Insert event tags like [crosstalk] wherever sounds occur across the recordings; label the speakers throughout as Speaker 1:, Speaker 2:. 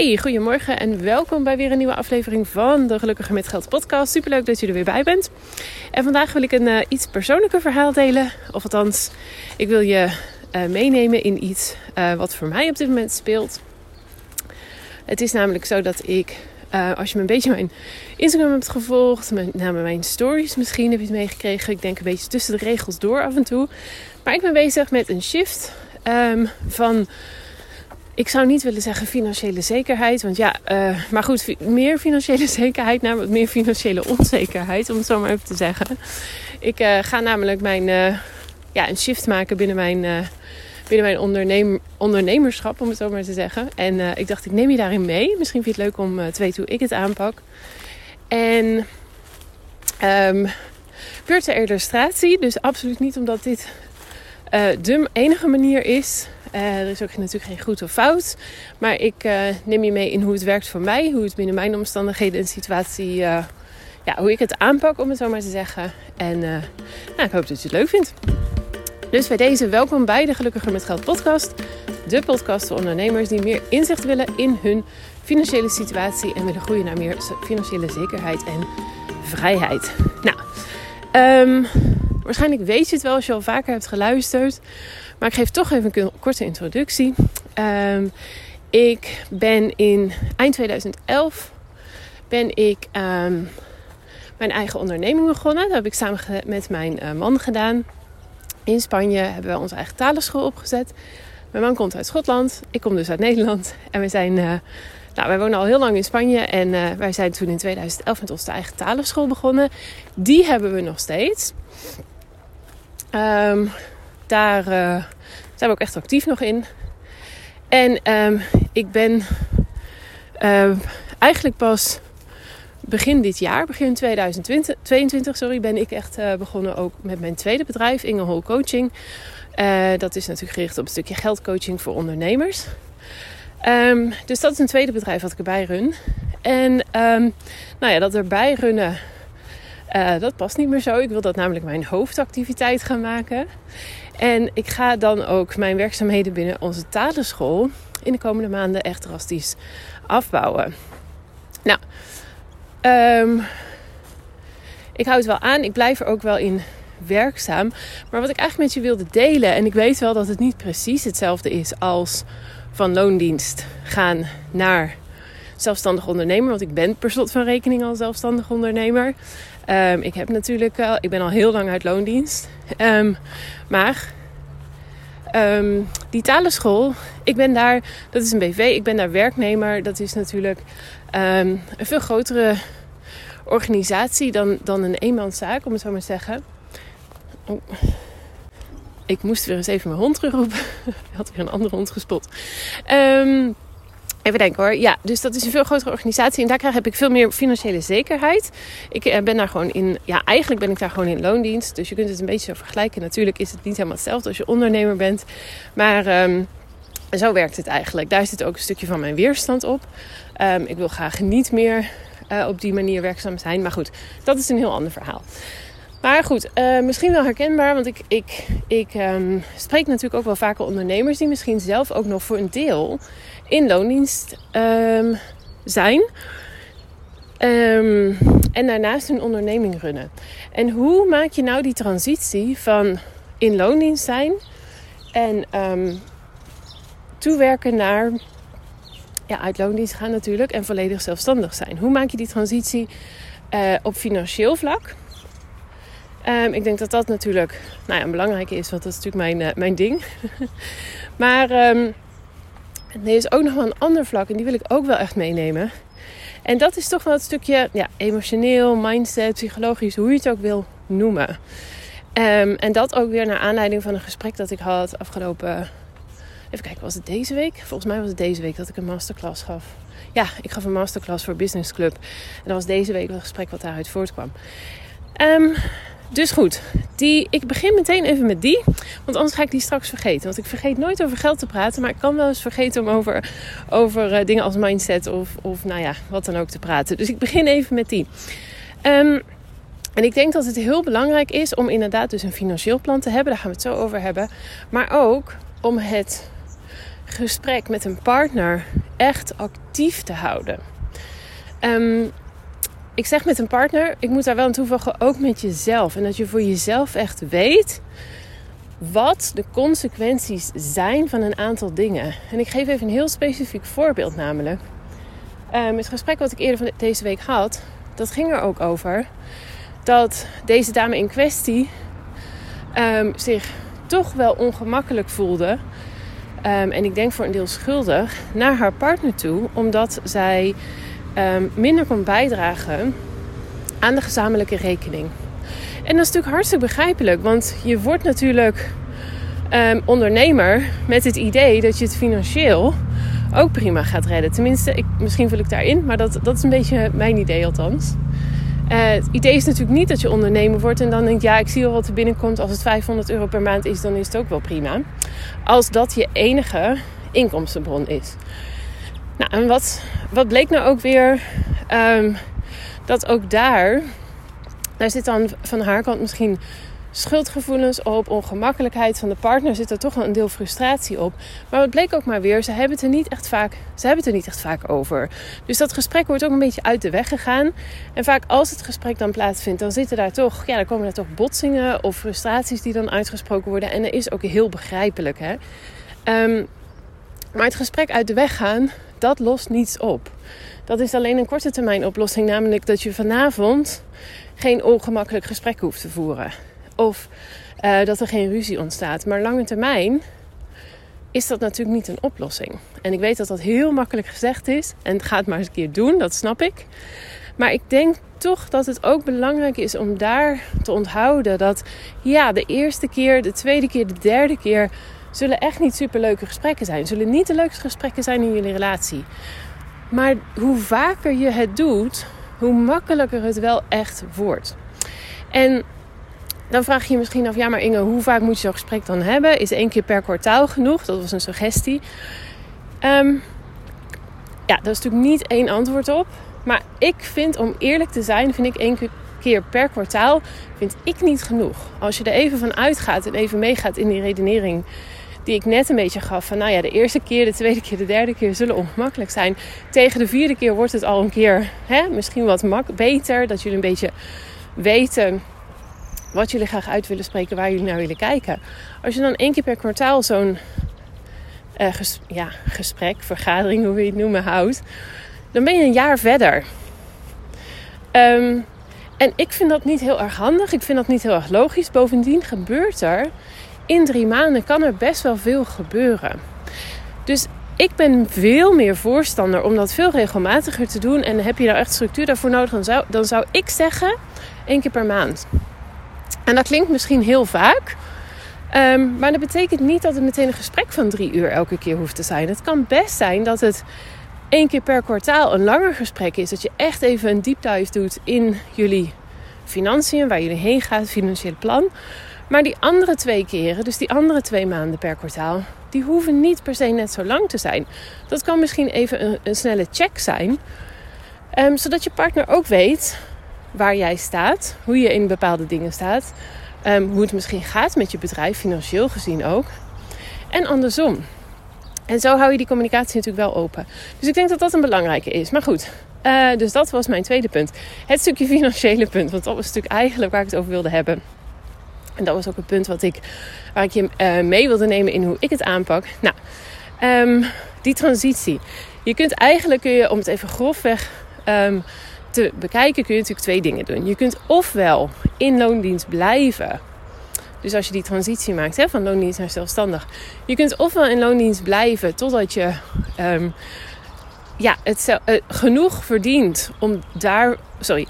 Speaker 1: Hey, goedemorgen en welkom bij weer een nieuwe aflevering van de Gelukkiger met Geld podcast. Superleuk dat je er weer bij bent. En vandaag wil ik een uh, iets persoonlijker verhaal delen. Of althans, ik wil je uh, meenemen in iets uh, wat voor mij op dit moment speelt. Het is namelijk zo dat ik, als je me een beetje mijn Instagram hebt gevolgd, nou, mijn stories misschien heb je het meegekregen. Ik denk een beetje tussen de regels door af en toe. Maar ik ben bezig met een shift um, van ik zou niet willen zeggen financiële zekerheid. Want ja, uh, maar goed, meer financiële [laughs] zekerheid, namelijk meer financiële onzekerheid, om het zo maar even te zeggen. Ik uh, ga namelijk mijn, uh, ja, een shift maken binnen mijn, binnen mijn ondernemer, ondernemerschap, om het zo maar te zeggen. En ik dacht, ik neem je daarin mee. Misschien vind je het leuk om te weten hoe ik het aanpak. En um, de illustratie, dus absoluut niet omdat dit de enige manier is uh, er is ook natuurlijk geen goed of fout. Maar ik uh, neem je mee in hoe het werkt voor mij. Hoe het binnen mijn omstandigheden en situatie... Uh, ja, hoe ik het aanpak, om het zo maar te zeggen. En nou, ik hoop dat je het leuk vindt. Dus bij deze welkom bij de Gelukkiger met Geld podcast. De podcast voor ondernemers die meer inzicht willen in hun financiële situatie. En willen groeien naar meer financiële zekerheid en vrijheid. Nou, um, waarschijnlijk weet je het wel als je al vaker hebt geluisterd. Maar ik geef toch even een korte introductie. Um, ik ben in eind 2011 ben ik um, mijn eigen onderneming begonnen. Dat heb ik samen met mijn uh, man gedaan. In Spanje hebben we onze eigen talenschool opgezet. Mijn man komt uit Schotland. Ik kom dus uit Nederland. En we zijn... Uh, nou, wij wonen al heel lang in Spanje en uh, wij zijn toen in 2011 met onze eigen talenschool begonnen. Die hebben we nog steeds. Um, daar uh, zijn we ook echt actief nog in. En um, ik ben uh, eigenlijk pas begin dit jaar, begin 2022, sorry, ben ik echt uh, begonnen ook met mijn tweede bedrijf, Ingehol Coaching. dat is natuurlijk gericht op een stukje geldcoaching voor ondernemers. Dus dat is een tweede bedrijf wat ik erbij run. En um, nou ja, dat erbij runnen uh, dat past niet meer zo. Ik wil dat namelijk mijn hoofdactiviteit gaan maken. En ik ga dan ook mijn werkzaamheden binnen onze talenschool in de komende maanden echt drastisch afbouwen. Nou, um, ik hou het wel aan. Ik blijf er ook wel in werkzaam. Maar wat ik eigenlijk met je wilde delen, en ik weet wel dat het niet precies hetzelfde is als van loondienst gaan naar zelfstandig ondernemer. Want ik ben per slot van rekening al zelfstandig ondernemer. Um, ik heb natuurlijk al, ik ben al heel lang uit loondienst. Um, maar um, die talenschool, ik ben daar, dat is een BV, ik ben daar werknemer. Dat is natuurlijk een veel grotere organisatie dan, dan een eenmanszaak, om het zo maar te zeggen. Oh. Ik moest weer eens even mijn hond terugroepen. [laughs] Ik had weer een andere hond gespot. Um, Even denken hoor. Ja, dus dat is een veel grotere organisatie. En daar krijg, heb ik veel meer financiële zekerheid. Ik eh, ben daar gewoon in. Ja, eigenlijk ben ik daar gewoon in loondienst. Dus je kunt het een beetje zo vergelijken. Natuurlijk is het niet helemaal hetzelfde als je ondernemer bent. Maar um, zo werkt het eigenlijk. Daar zit ook een stukje van mijn weerstand op. Um, ik wil graag niet meer uh, op die manier werkzaam zijn. Maar goed, dat is een heel ander verhaal. Maar goed, uh, misschien wel herkenbaar, want ik, ik, ik um, spreek natuurlijk ook wel vaker ondernemers die misschien zelf ook nog voor een deel in loondienst um, zijn. Um, en daarnaast een onderneming runnen. En hoe maak je nou die transitie van in loondienst zijn en um, toewerken naar ja, uit loondienst gaan natuurlijk en volledig zelfstandig zijn? Hoe maak je die transitie uh, op financieel vlak? Ik denk dat dat natuurlijk nou ja, een belangrijke is, want dat is natuurlijk mijn, uh, mijn ding. [laughs] maar er is ook nog wel een ander vlak en die wil ik ook wel echt meenemen. En dat is toch wel het stukje ja, emotioneel, mindset, psychologisch, hoe je het ook wil noemen. Um, en dat ook weer naar aanleiding van een gesprek dat ik had afgelopen. Even kijken, was het deze week? Volgens mij was het deze week dat ik een masterclass gaf. Ja, ik gaf een masterclass voor Business Club. En dat was deze week een gesprek wat daaruit voortkwam. Um, dus goed, die, ik begin meteen even met die. Want anders ga ik die straks vergeten. Want ik vergeet nooit over geld te praten. Maar ik kan wel eens vergeten om over, over uh, dingen als mindset of, of nou ja, wat dan ook te praten. Dus ik begin even met die. Um, en ik denk dat het heel belangrijk is om inderdaad dus een financieel plan te hebben. Daar gaan we het zo over hebben. Maar ook om het gesprek met een partner echt actief te houden. Ehm, ik zeg met een partner, ik moet daar wel aan toevoegen, ook met jezelf. En dat je voor jezelf echt weet wat de consequenties zijn van een aantal dingen. En ik geef even een heel specifiek voorbeeld namelijk. Um, het gesprek wat ik eerder van deze week had, dat ging er ook over dat deze dame in kwestie um, zich toch wel ongemakkelijk voelde. Um, en ik denk voor een deel schuldig naar haar partner toe, omdat zij minder kon bijdragen aan de gezamenlijke rekening. En dat is natuurlijk hartstikke begrijpelijk, want je wordt natuurlijk um, ondernemer met het idee dat je het financieel ook prima gaat redden. Tenminste, ik, misschien vul ik daarin, maar dat, dat is een beetje mijn idee althans. Uh, het idee is natuurlijk niet dat je ondernemer wordt en dan denkt: ja, ik zie wel wat er binnenkomt. Als het 500 euro per maand is, dan is het ook wel prima. Als dat je enige inkomstenbron is. Nou, en wat, wat bleek nou ook weer? Um, dat ook daar daar zit dan van haar kant misschien schuldgevoelens op, ongemakkelijkheid van de partner zit er toch wel een deel frustratie op. Maar het bleek ook maar weer, ze hebben het er niet echt vaak, ze hebben het er niet echt vaak over. Dus dat gesprek wordt ook een beetje uit de weg gegaan. En vaak als het gesprek dan plaatsvindt, dan zitten daar toch, ja, dan komen er toch botsingen of frustraties die dan uitgesproken worden. En dat is ook heel begrijpelijk, hè. Um, maar het gesprek uit de weg gaan, dat lost niets op. Dat is alleen een korte termijn oplossing, namelijk dat je vanavond geen ongemakkelijk gesprek hoeft te voeren. Of uh, dat er geen ruzie ontstaat. Maar lange termijn is dat natuurlijk niet een oplossing. En ik weet dat dat heel makkelijk gezegd is. En ga het maar eens een keer doen, dat snap ik. Maar ik denk toch dat het ook belangrijk is om daar te onthouden dat ja, de eerste keer, de tweede keer, de derde keer zullen echt niet superleuke gesprekken zijn. Zullen niet de leukste gesprekken zijn in jullie relatie. Maar hoe vaker je het doet, hoe makkelijker het wel echt wordt. En dan vraag je je misschien af, ja maar Inge, hoe vaak moet je zo'n gesprek dan hebben? Is één keer per kwartaal genoeg? Dat was een suggestie. Um, ja, dat is natuurlijk niet één antwoord op. Maar ik vind, om eerlijk te zijn, vind ik één keer per kwartaal vind ik niet genoeg. Als je er even van uitgaat en even meegaat in die redenering die ik net een beetje gaf. Van nou ja, de eerste keer, de tweede keer, de derde keer zullen ongemakkelijk zijn. Tegen de vierde keer wordt het al een keer hè, misschien wat mak beter. Dat jullie een beetje weten wat jullie graag uit willen spreken, waar jullie naar willen kijken. Als je dan één keer per kwartaal zo'n uh, ja, gesprek, vergadering, hoe je het noemen, houdt, dan ben je een jaar verder. Um, en ik vind dat niet heel erg handig. Ik vind dat niet heel erg logisch. Bovendien gebeurt er in drie maanden kan er best wel veel gebeuren. Dus ik ben veel meer voorstander om dat veel regelmatiger te doen. En heb je daar echt structuur daarvoor nodig, dan zou, dan zou ik zeggen één keer per maand. En dat klinkt misschien heel vaak. Um, maar dat betekent niet dat het meteen een gesprek van drie uur elke keer hoeft te zijn. Het kan best zijn dat het één keer per kwartaal een langer gesprek is. Dat je echt even een deep dive doet in jullie financiën, waar jullie heen gaat, financiële plan. Maar die andere twee keren, dus die andere twee maanden per kwartaal, die hoeven niet per se net zo lang te zijn. Dat kan misschien even een, een snelle check zijn, um, zodat je partner ook weet waar jij staat, hoe je in bepaalde dingen staat, um, hoe het misschien gaat met je bedrijf, financieel gezien ook. En andersom. En zo hou je die communicatie natuurlijk wel open. Dus ik denk dat dat een belangrijke is. Maar goed, uh, dus dat was mijn tweede punt. Het stukje [laughs] financiële punt, want dat was natuurlijk eigenlijk waar ik het over wilde hebben. En dat was ook het punt wat ik, waar ik je uh, mee wilde nemen in hoe ik het aanpak. Nou, um, die transitie. Je kunt eigenlijk, kun je, om het even grofweg um, te bekijken, kun je natuurlijk twee dingen doen. Je kunt ofwel in loondienst blijven. Dus als je die transitie maakt hè, van loondienst naar zelfstandig. Je kunt ofwel in loondienst blijven totdat je um, ja, het, uh, genoeg verdient om daar... Sorry,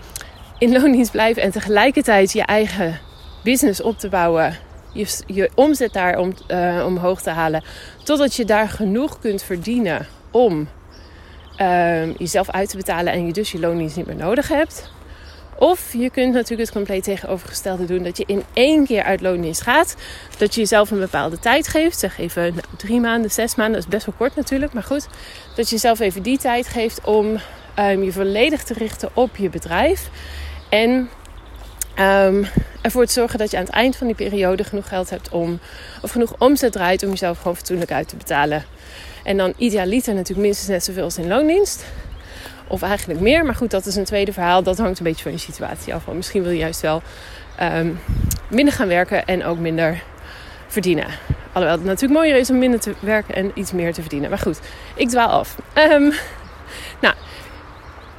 Speaker 1: in loondienst blijven en tegelijkertijd je eigen business op te bouwen. Je, je omzet daar om, uh, omhoog te halen. Totdat je daar genoeg kunt verdienen om uh, jezelf uit te betalen en je dus je loondienst niet meer nodig hebt. Of je kunt natuurlijk het compleet tegenovergestelde doen. Dat je in één keer uit loondienst gaat. Dat je jezelf een bepaalde tijd geeft. Zeg even nou, drie maanden, zes maanden. Dat is best wel kort natuurlijk. Maar goed. Dat je jezelf even die tijd geeft om um, je volledig te richten op je bedrijf. En Um, ervoor te zorgen dat je aan het eind van die periode genoeg geld hebt om, of genoeg omzet draait om jezelf gewoon fatsoenlijk uit te betalen. En dan idealiter natuurlijk minstens net zoveel als in loondienst. Of eigenlijk meer. Maar goed, dat is een tweede verhaal. Dat hangt een beetje van je situatie af. Want misschien wil je juist wel um, minder gaan werken en ook minder verdienen. Alhoewel het natuurlijk mooier is om minder te werken en iets meer te verdienen. Maar goed, ik dwaal af. Um, nou,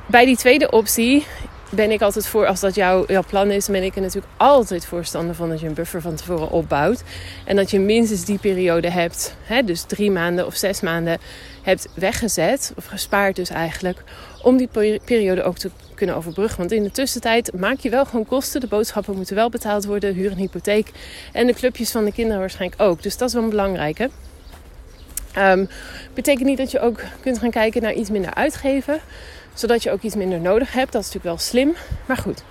Speaker 1: bij die tweede optie ben ik altijd voor, als dat jouw, jouw plan is, ben ik er natuurlijk altijd voorstander van dat je een buffer van tevoren opbouwt. En dat je minstens die periode hebt, hè, dus drie maanden of zes maanden, hebt weggezet, of gespaard dus eigenlijk, om die periode ook te kunnen overbruggen. Want in de tussentijd maak je wel gewoon kosten. De boodschappen moeten wel betaald worden, huur en hypotheek. En de clubjes van de kinderen waarschijnlijk ook. Dus dat is wel een belangrijke. Um, betekent niet dat je ook kunt gaan kijken naar iets minder uitgeven zodat je ook iets minder nodig hebt. Dat is natuurlijk wel slim. Maar goed.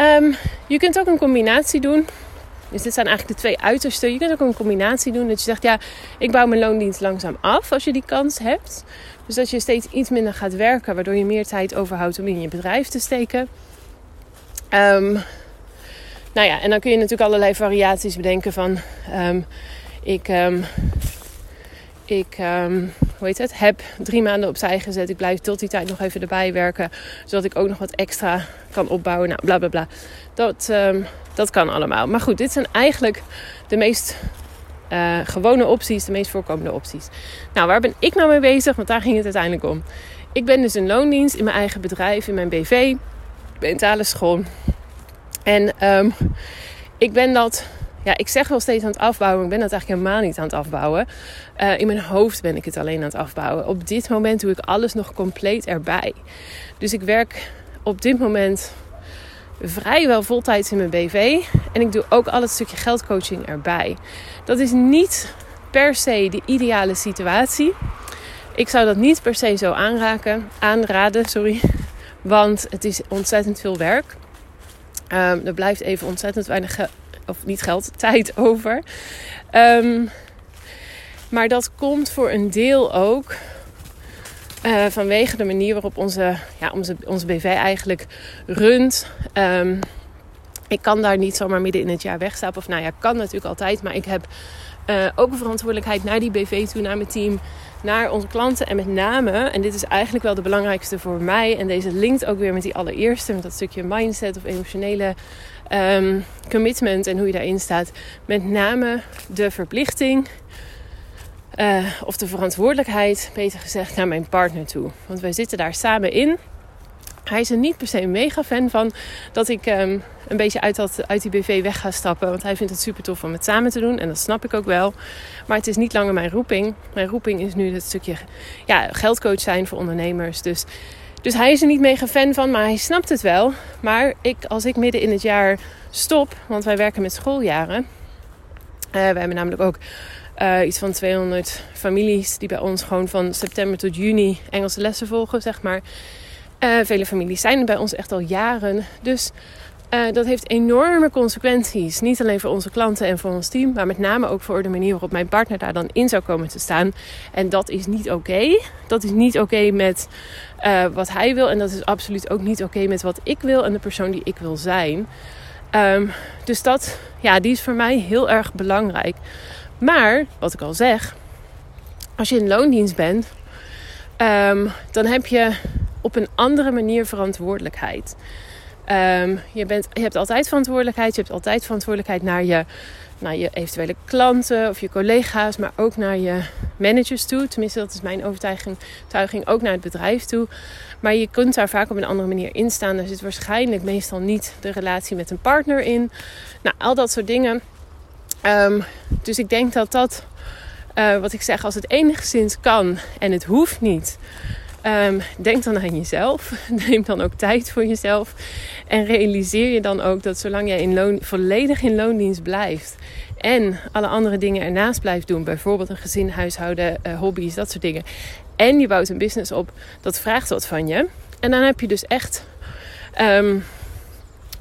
Speaker 1: Um, je kunt ook een combinatie doen. Dus dit zijn eigenlijk de twee uitersten. Je kunt ook een combinatie doen. Dat je zegt, ja, ik bouw mijn loondienst langzaam af als je die kans hebt. Dus dat je steeds iets minder gaat werken. Waardoor je meer tijd overhoudt om in je bedrijf te steken. Um, nou ja, en dan kun je natuurlijk allerlei variaties bedenken van... Um, ik ik hoe heet het, heb drie maanden opzij gezet. Ik blijf tot die tijd nog even erbij werken. Zodat ik ook nog wat extra kan opbouwen. Nou, bla bla bla. Dat, um, dat kan allemaal. Maar goed, dit zijn eigenlijk de meest uh, gewone opties. De meest voorkomende opties. Nou, waar ben ik nou mee bezig? Want daar ging het uiteindelijk om. Ik ben dus een loondienst in mijn eigen bedrijf, in mijn BV. Ik ben talenschool. En um, ik ben dat ja, ik zeg wel steeds aan het afbouwen, ik ben dat eigenlijk helemaal niet aan het afbouwen. Uh, in mijn hoofd ben ik het alleen aan het afbouwen. Op dit moment doe ik alles nog compleet erbij. Dus ik werk op dit moment vrijwel voltijds in mijn BV. En ik doe ook al het stukje geldcoaching erbij. Dat is niet per se de ideale situatie. Ik zou dat niet per se zo aanraken, aanraden, sorry. Want het is ontzettend veel werk. Um, er blijft even ontzettend weinig of niet geld, [laughs] tijd over. Ehm, maar dat komt voor een deel ook uh, vanwege de manier waarop onze, ja, onze, onze BV eigenlijk runt. Um, ik kan daar niet zomaar midden in het jaar wegstappen. Of nou ja, kan natuurlijk altijd. Maar ik heb uh, ook een verantwoordelijkheid naar die BV toe, naar mijn team, naar onze klanten. En met name, en dit is eigenlijk wel de belangrijkste voor mij. En deze linkt ook weer met die allereerste, met dat stukje mindset of emotionele um, commitment en hoe je daarin staat. Met name de verplichting. Uh, of de verantwoordelijkheid, beter gezegd, naar mijn partner toe. Want wij zitten daar samen in. Hij is er niet per se een mega fan van dat ik um, een beetje uit, dat, uit die BV weg ga stappen. Want hij vindt het super tof om het samen te doen. En dat snap ik ook wel. Maar het is niet langer mijn roeping. Mijn roeping is nu het stukje ja, geldcoach zijn voor ondernemers. Dus dus hij is er niet mega fan van, maar hij snapt het wel. Maar ik, als ik midden in het jaar stop, want wij werken met schooljaren. Uh, we hebben namelijk ook uh, iets van 200 families die bij ons gewoon van september tot juni Engelse lessen volgen, zeg maar. Uh, vele families zijn er bij ons echt al jaren. Dus uh, dat heeft enorme consequenties. Niet alleen voor onze klanten en voor ons team, maar met name ook voor de manier waarop mijn partner daar dan in zou komen te staan. En dat is niet oké. Dat is niet oké met uh, wat hij wil. En dat is absoluut ook niet oké met wat ik wil en de persoon die ik wil zijn. Um, dus dat, ja, die is voor mij heel erg belangrijk. Maar, wat ik al zeg, als je in loondienst bent, um, dan heb je op een andere manier verantwoordelijkheid. Um, je, bent, je hebt altijd verantwoordelijkheid. Je hebt altijd verantwoordelijkheid naar je, naar je eventuele klanten of je collega's, maar ook naar je managers toe. Tenminste, dat is mijn overtuiging, ook naar het bedrijf toe. Maar je kunt daar vaak op een andere manier in staan. Er zit waarschijnlijk meestal niet de relatie met een partner in. Nou, al dat soort dingen. Um, dus ik denk dat dat, uh, wat ik zeg, als het enigszins kan en het hoeft niet. Um, denk dan aan jezelf. [laughs] Neem dan ook tijd voor jezelf. En realiseer je dan ook dat zolang jij in volledig in loondienst blijft. En alle andere dingen ernaast blijft doen. Bijvoorbeeld een gezin, huishouden, uh, hobby's, dat soort dingen. En je bouwt een business op. Dat vraagt wat van je. En dan heb je dus echt um,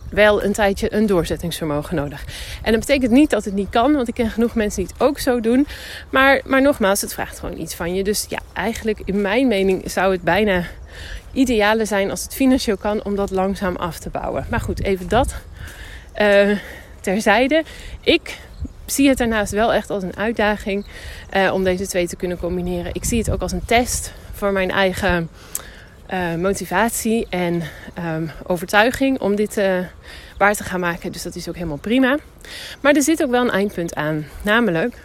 Speaker 1: wel een tijdje een doorzettingsvermogen nodig. En dat betekent niet dat het niet kan, want ik ken genoeg mensen die het ook zo doen. Maar, maar nogmaals, het vraagt gewoon iets van je. Dus ja, eigenlijk in mijn mening zou het bijna ideale zijn als het financieel kan om dat langzaam af te bouwen. Maar goed, even dat uh, terzijde. Ik zie het daarnaast wel echt als een uitdaging uh, om deze twee te kunnen combineren. Ik zie het ook als een test voor mijn eigen uh, motivatie en um, overtuiging om dit uh, waar te gaan maken. Dus dat is ook helemaal prima. Maar er zit ook wel een eindpunt aan. Namelijk,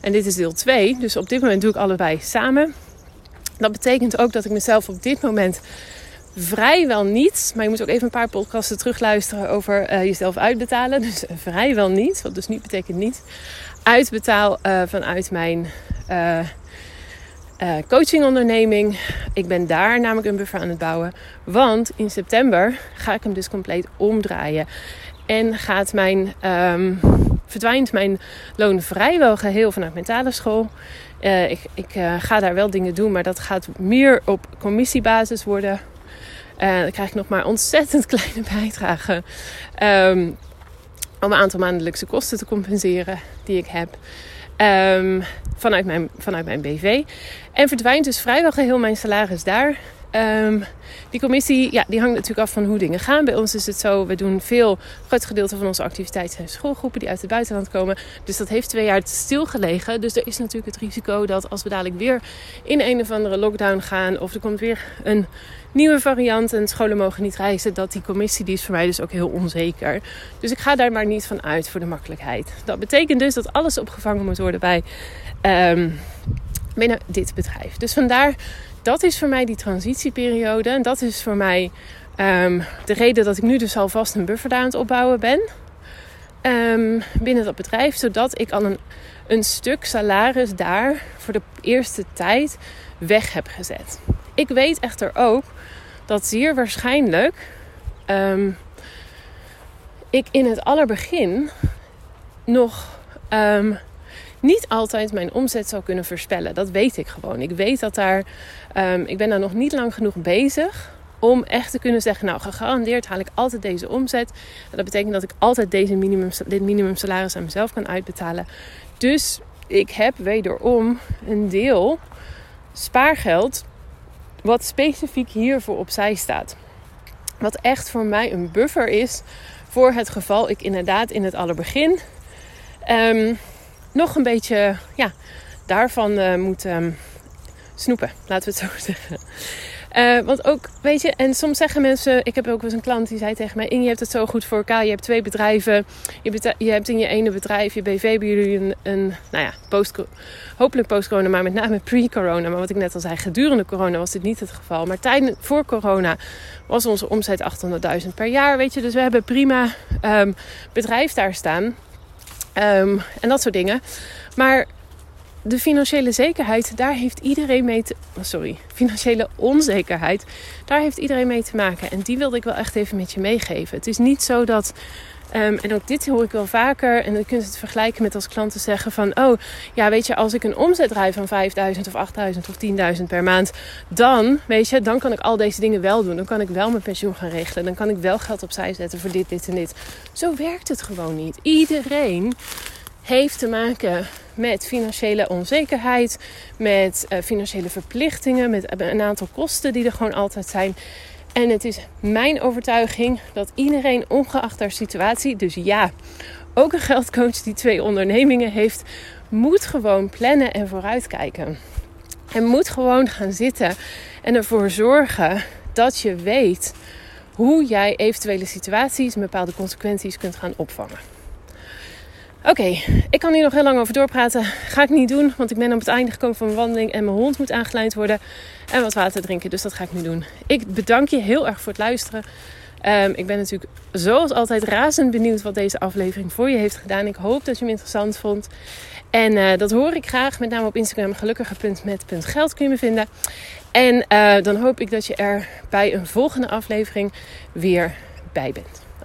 Speaker 1: en dit is deel 2, dus op dit moment doe ik allebei samen. Dat betekent ook dat ik mezelf op dit moment vrijwel niet, maar je moet ook even een paar podcasten terugluisteren over uh, jezelf uitbetalen. [laughs] Dus vrijwel niet, wat dus niet betekent niet, uitbetaal vanuit mijn uh, coachingonderneming. Ik ben daar namelijk een buffer aan het bouwen, want in september ga ik hem dus compleet omdraaien. En gaat mijn, um, verdwijnt mijn loon vrijwel geheel vanuit mijn talenschool. Uh, ik, ik uh, ga daar wel dingen doen, maar dat gaat meer op commissiebasis worden. Dan krijg ik nog maar ontzettend [laughs] kleine bijdragen. Um, om een aantal maandelijkse kosten te compenseren die ik heb. Um, vanuit, mijn, vanuit mijn BV. En verdwijnt dus vrijwel geheel mijn salaris daar. Um, die commissie ja, die hangt natuurlijk af van hoe dingen gaan. Bij ons is het zo, we doen veel, groot gedeelte van onze activiteiten zijn schoolgroepen die uit het buitenland komen. Dus dat heeft twee jaar stilgelegen. Dus er is natuurlijk het risico dat als we dadelijk weer in een of andere lockdown gaan, of er komt weer een nieuwe variant en scholen mogen niet reizen, dat die commissie die is voor mij dus ook heel onzeker. Dus ik ga daar maar niet van uit voor de makkelijkheid. Dat betekent dus dat alles opgevangen moet worden bij um, binnen dit bedrijf. Dus vandaar dat is voor mij die transitieperiode. En dat is voor mij um, de reden dat ik nu dus alvast een buffer daar aan het opbouwen ben. Um, binnen dat bedrijf. Zodat ik al een, een stuk salaris daar voor de eerste tijd weg heb gezet. Ik weet echter ook dat zeer waarschijnlijk um, ik in het allerbegin nog um, niet altijd mijn omzet zou kunnen voorspellen. Dat weet ik gewoon. Ik weet dat daar. Um, ik ben daar nog niet lang genoeg bezig om echt te kunnen zeggen: Nou, gegarandeerd haal ik altijd deze omzet. En dat betekent dat ik altijd deze minimum, dit minimum salaris aan mezelf kan uitbetalen. Dus ik heb wederom een deel spaargeld. Wat specifiek hiervoor opzij staat. Wat echt voor mij een buffer is voor het geval ik inderdaad in het allerbegin um, nog een beetje ja, daarvan uh, moet um, snoepen. Laten we het zo [laughs] zeggen. Uh, want ook, weet je, en soms zeggen mensen... Ik heb ook wel eens een klant die zei tegen mij... Inge, je hebt het zo goed voor elkaar. Je hebt twee bedrijven. Je, je hebt in je ene bedrijf, je BV, bij jullie een... een nou ja, post, hopelijk post-corona, maar met name pre-corona. Maar wat ik net al zei, gedurende corona was dit niet het geval. Maar tijdens, voor corona was onze omzet 800.000 per jaar, weet je. Dus we hebben prima um, bedrijf daar staan. Um, en dat soort dingen. Maar de financiële zekerheid, daar heeft iedereen mee te. Sorry, financiële onzekerheid, daar heeft iedereen mee te maken. En die wilde ik wel echt even met je meegeven. Het is niet zo dat Um, en ook dit hoor ik wel vaker. En dan kun je het vergelijken met als klanten zeggen van... oh, ja, weet je, als ik een omzet draai van 5000 of 8000 of 10.000 per maand... dan, weet je, dan kan ik al deze dingen wel doen. Dan kan ik wel mijn pensioen gaan regelen. Dan kan ik wel geld opzij zetten voor dit, dit en dit. Zo werkt het gewoon niet. Iedereen heeft te maken met financiële onzekerheid... met uh, financiële verplichtingen, met een aantal kosten die er gewoon altijd zijn... En het is mijn overtuiging dat iedereen, ongeacht haar situatie, dus ja, ook een geldcoach die twee ondernemingen heeft, moet gewoon plannen en vooruitkijken. En moet gewoon gaan zitten en ervoor zorgen dat je weet hoe jij eventuele situaties bepaalde consequenties kunt gaan opvangen. Oké, ik kan hier nog heel lang over doorpraten. Ga ik niet doen, want ik ben op het einde gekomen van mijn wandeling en mijn hond moet aangeleid worden. En wat water drinken, dus dat ga ik nu doen. Ik bedank je heel erg voor het luisteren. Um, ik ben natuurlijk zoals altijd razend benieuwd wat deze aflevering voor je heeft gedaan. Ik hoop dat je hem interessant vond. En uh, dat hoor ik graag, met name op Instagram gelukkige.met.geld kun je me vinden. En uh, dan hoop ik dat je er bij een volgende aflevering weer bij bent.